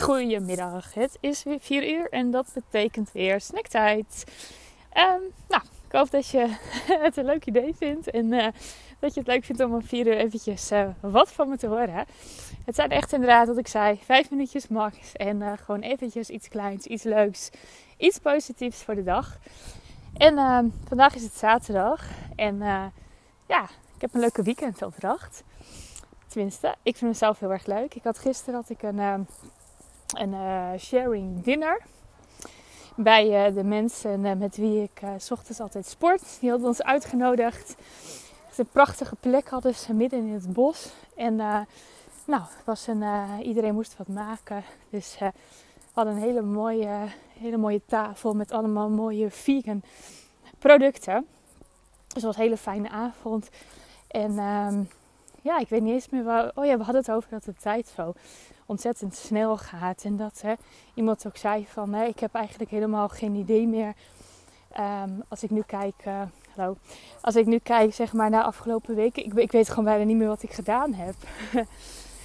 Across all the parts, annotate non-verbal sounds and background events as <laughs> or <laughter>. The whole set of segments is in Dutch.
Goedemiddag, het is weer 4 uur en dat betekent weer snacktijd. Um, nou, ik hoop dat je <laughs> het een leuk idee vindt en uh, dat je het leuk vindt om om 4 uur eventjes uh, wat van me te horen. Het zijn echt inderdaad, wat ik zei, 5 minuutjes max en uh, gewoon eventjes iets kleins, iets leuks, iets positiefs voor de dag. En ehm, vandaag is het zaterdag en ja, ik heb een leuke weekend opdracht. Tenminste, ik vind mezelf heel erg leuk. Ik had gisteren had ik een ehm, een uh, sharing dinner. Bij uh, de mensen uh, met wie ik s ochtends altijd sport. Die hadden ons uitgenodigd. Het een prachtige plek hadden ze midden in het bos. En nou, was een, iedereen moest wat maken. Dus we hadden een hele mooie, hele mooie tafel met allemaal mooie vegan producten. Dus het was een hele fijne avond. En um, ja, ik weet niet eens meer waar. Oh ja, we hadden het over dat de tijd zo ontzettend snel gaat. En dat hè, iemand ook zei van nee, ik heb eigenlijk helemaal geen idee meer. Um, als ik nu kijk, uh, hallo, als ik nu kijk zeg maar naar afgelopen weken, ik, ik weet gewoon bijna niet meer wat ik gedaan heb. <laughs> en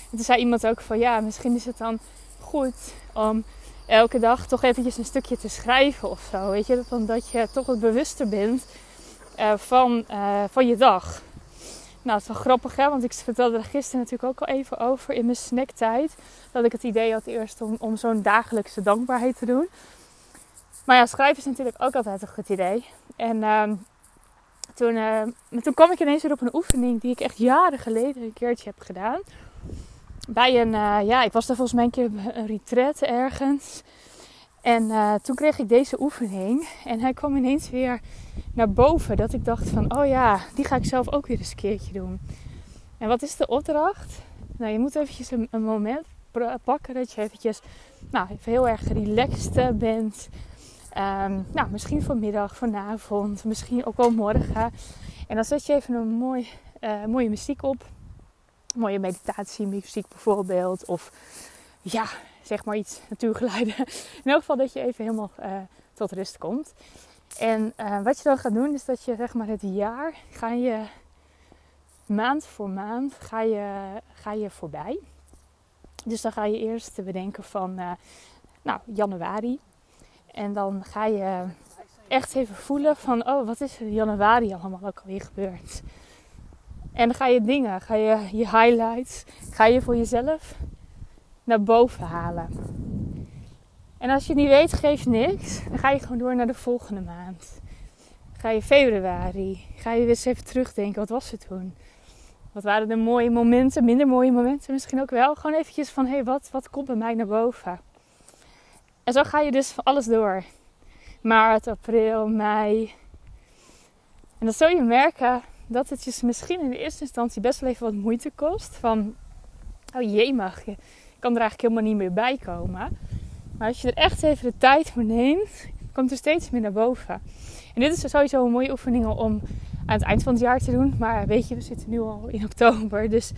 toen zei iemand ook van ja, misschien is het dan goed om elke dag toch eventjes een stukje te schrijven of zo. Weet je, dat je toch wat bewuster bent uh, van, uh, van je dag. Nou, het is wel grappig hè, want ik vertelde er gisteren natuurlijk ook al even over in mijn snacktijd. Dat ik het idee had eerst om, om zo'n dagelijkse dankbaarheid te doen. Maar ja, schrijven is natuurlijk ook altijd een goed idee. En uh, toen, uh, toen kwam ik ineens weer op een oefening die ik echt jaren geleden een keertje heb gedaan. Bij een, uh, ja, ik was daar volgens mij een keer een retreat ergens. En uh, toen kreeg ik deze oefening en hij kwam ineens weer naar boven. Dat ik dacht van, oh ja, die ga ik zelf ook weer eens een keertje doen. En wat is de opdracht? Nou, je moet eventjes een, moment pakken dat je eventjes nou, even heel erg relaxed eh, bent. Um, nou, misschien vanmiddag, vanavond, misschien ook wel morgen. En dan zet je even een mooi, uh, mooie muziek op. Mooie meditatiemuziek bijvoorbeeld. Of ja, zeg maar iets natuurgeluiden. <laughs> In elk geval dat je even helemaal uh, tot rust komt. En uh, wat je dan gaat doen is dat je zeg maar het jaar ga je maand voor maand ga je, ga je voorbij. Dus dan ga je eerst bedenken van uh, nou, januari. En dan ga je echt even voelen van oh wat is in januari allemaal ook alweer gebeurd. En dan ga je dingen, ga je je highlights, ga je voor jezelf naar boven halen. En als je het niet weet, geeft niks. Dan ga je gewoon door naar de volgende maand. Ga je februari. Ga je weer eens even terugdenken. Wat was het toen? Wat waren de mooie momenten, minder mooie momenten misschien ook wel. Gewoon eventjes van, hé, hey, wat, wat komt bij mij naar boven? En zo ga je dus alles door. Maart, april, mei. En dan zul je merken dat het je misschien in de eerste instantie best wel even wat moeite kost. Van, oh jee mag je kan er eigenlijk helemaal niet meer bij komen. Maar als je er echt even de tijd voor neemt, komt er steeds meer naar boven. En dit is sowieso een mooie oefening om aan het eind van het jaar te doen. Maar weet je, we zitten nu al in oktober. Dus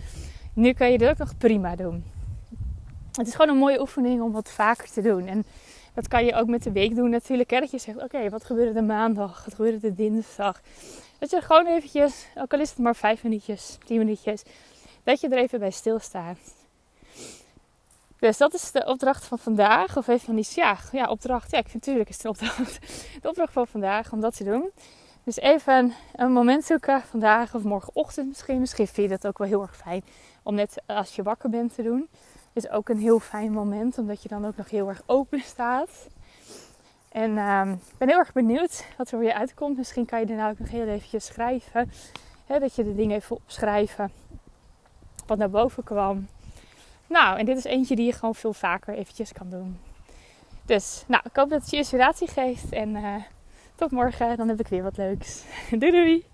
nu kan je dit ook nog prima doen. Het is gewoon een mooie oefening om wat vaker te doen. En dat kan je ook met de week doen natuurlijk. Hè? Dat je zegt, oké, wat gebeurde de maandag? Wat gebeurde de dinsdag? Dat je gewoon eventjes, ook al is het maar vijf minuutjes, tien minuutjes, dat je er even bij stilstaat. Dus dat is de opdracht van vandaag. Of even van die ja, ja, opdracht. Ja, ik vind natuurlijk is het een opdracht. <laughs> De opdracht van vandaag om dat te doen. Dus even een moment zoeken vandaag of morgenochtend misschien. Misschien vind je dat ook wel heel erg fijn om net als je wakker bent te doen. Is ook een heel fijn moment, omdat je dan ook nog heel erg open staat. En uh, ik ben heel erg benieuwd wat er weer uitkomt. Misschien kan je daarna ook nog heel eventjes schrijven. Hè, dat je de dingen even opschrijven. Wat naar boven kwam. Nou, en dit is eentje die je gewoon veel vaker eventjes kan doen. Dus, nou, ik hoop dat het je inspiratie geeft. En uh, tot morgen, dan heb ik weer wat leuks. <laughs> doei doei!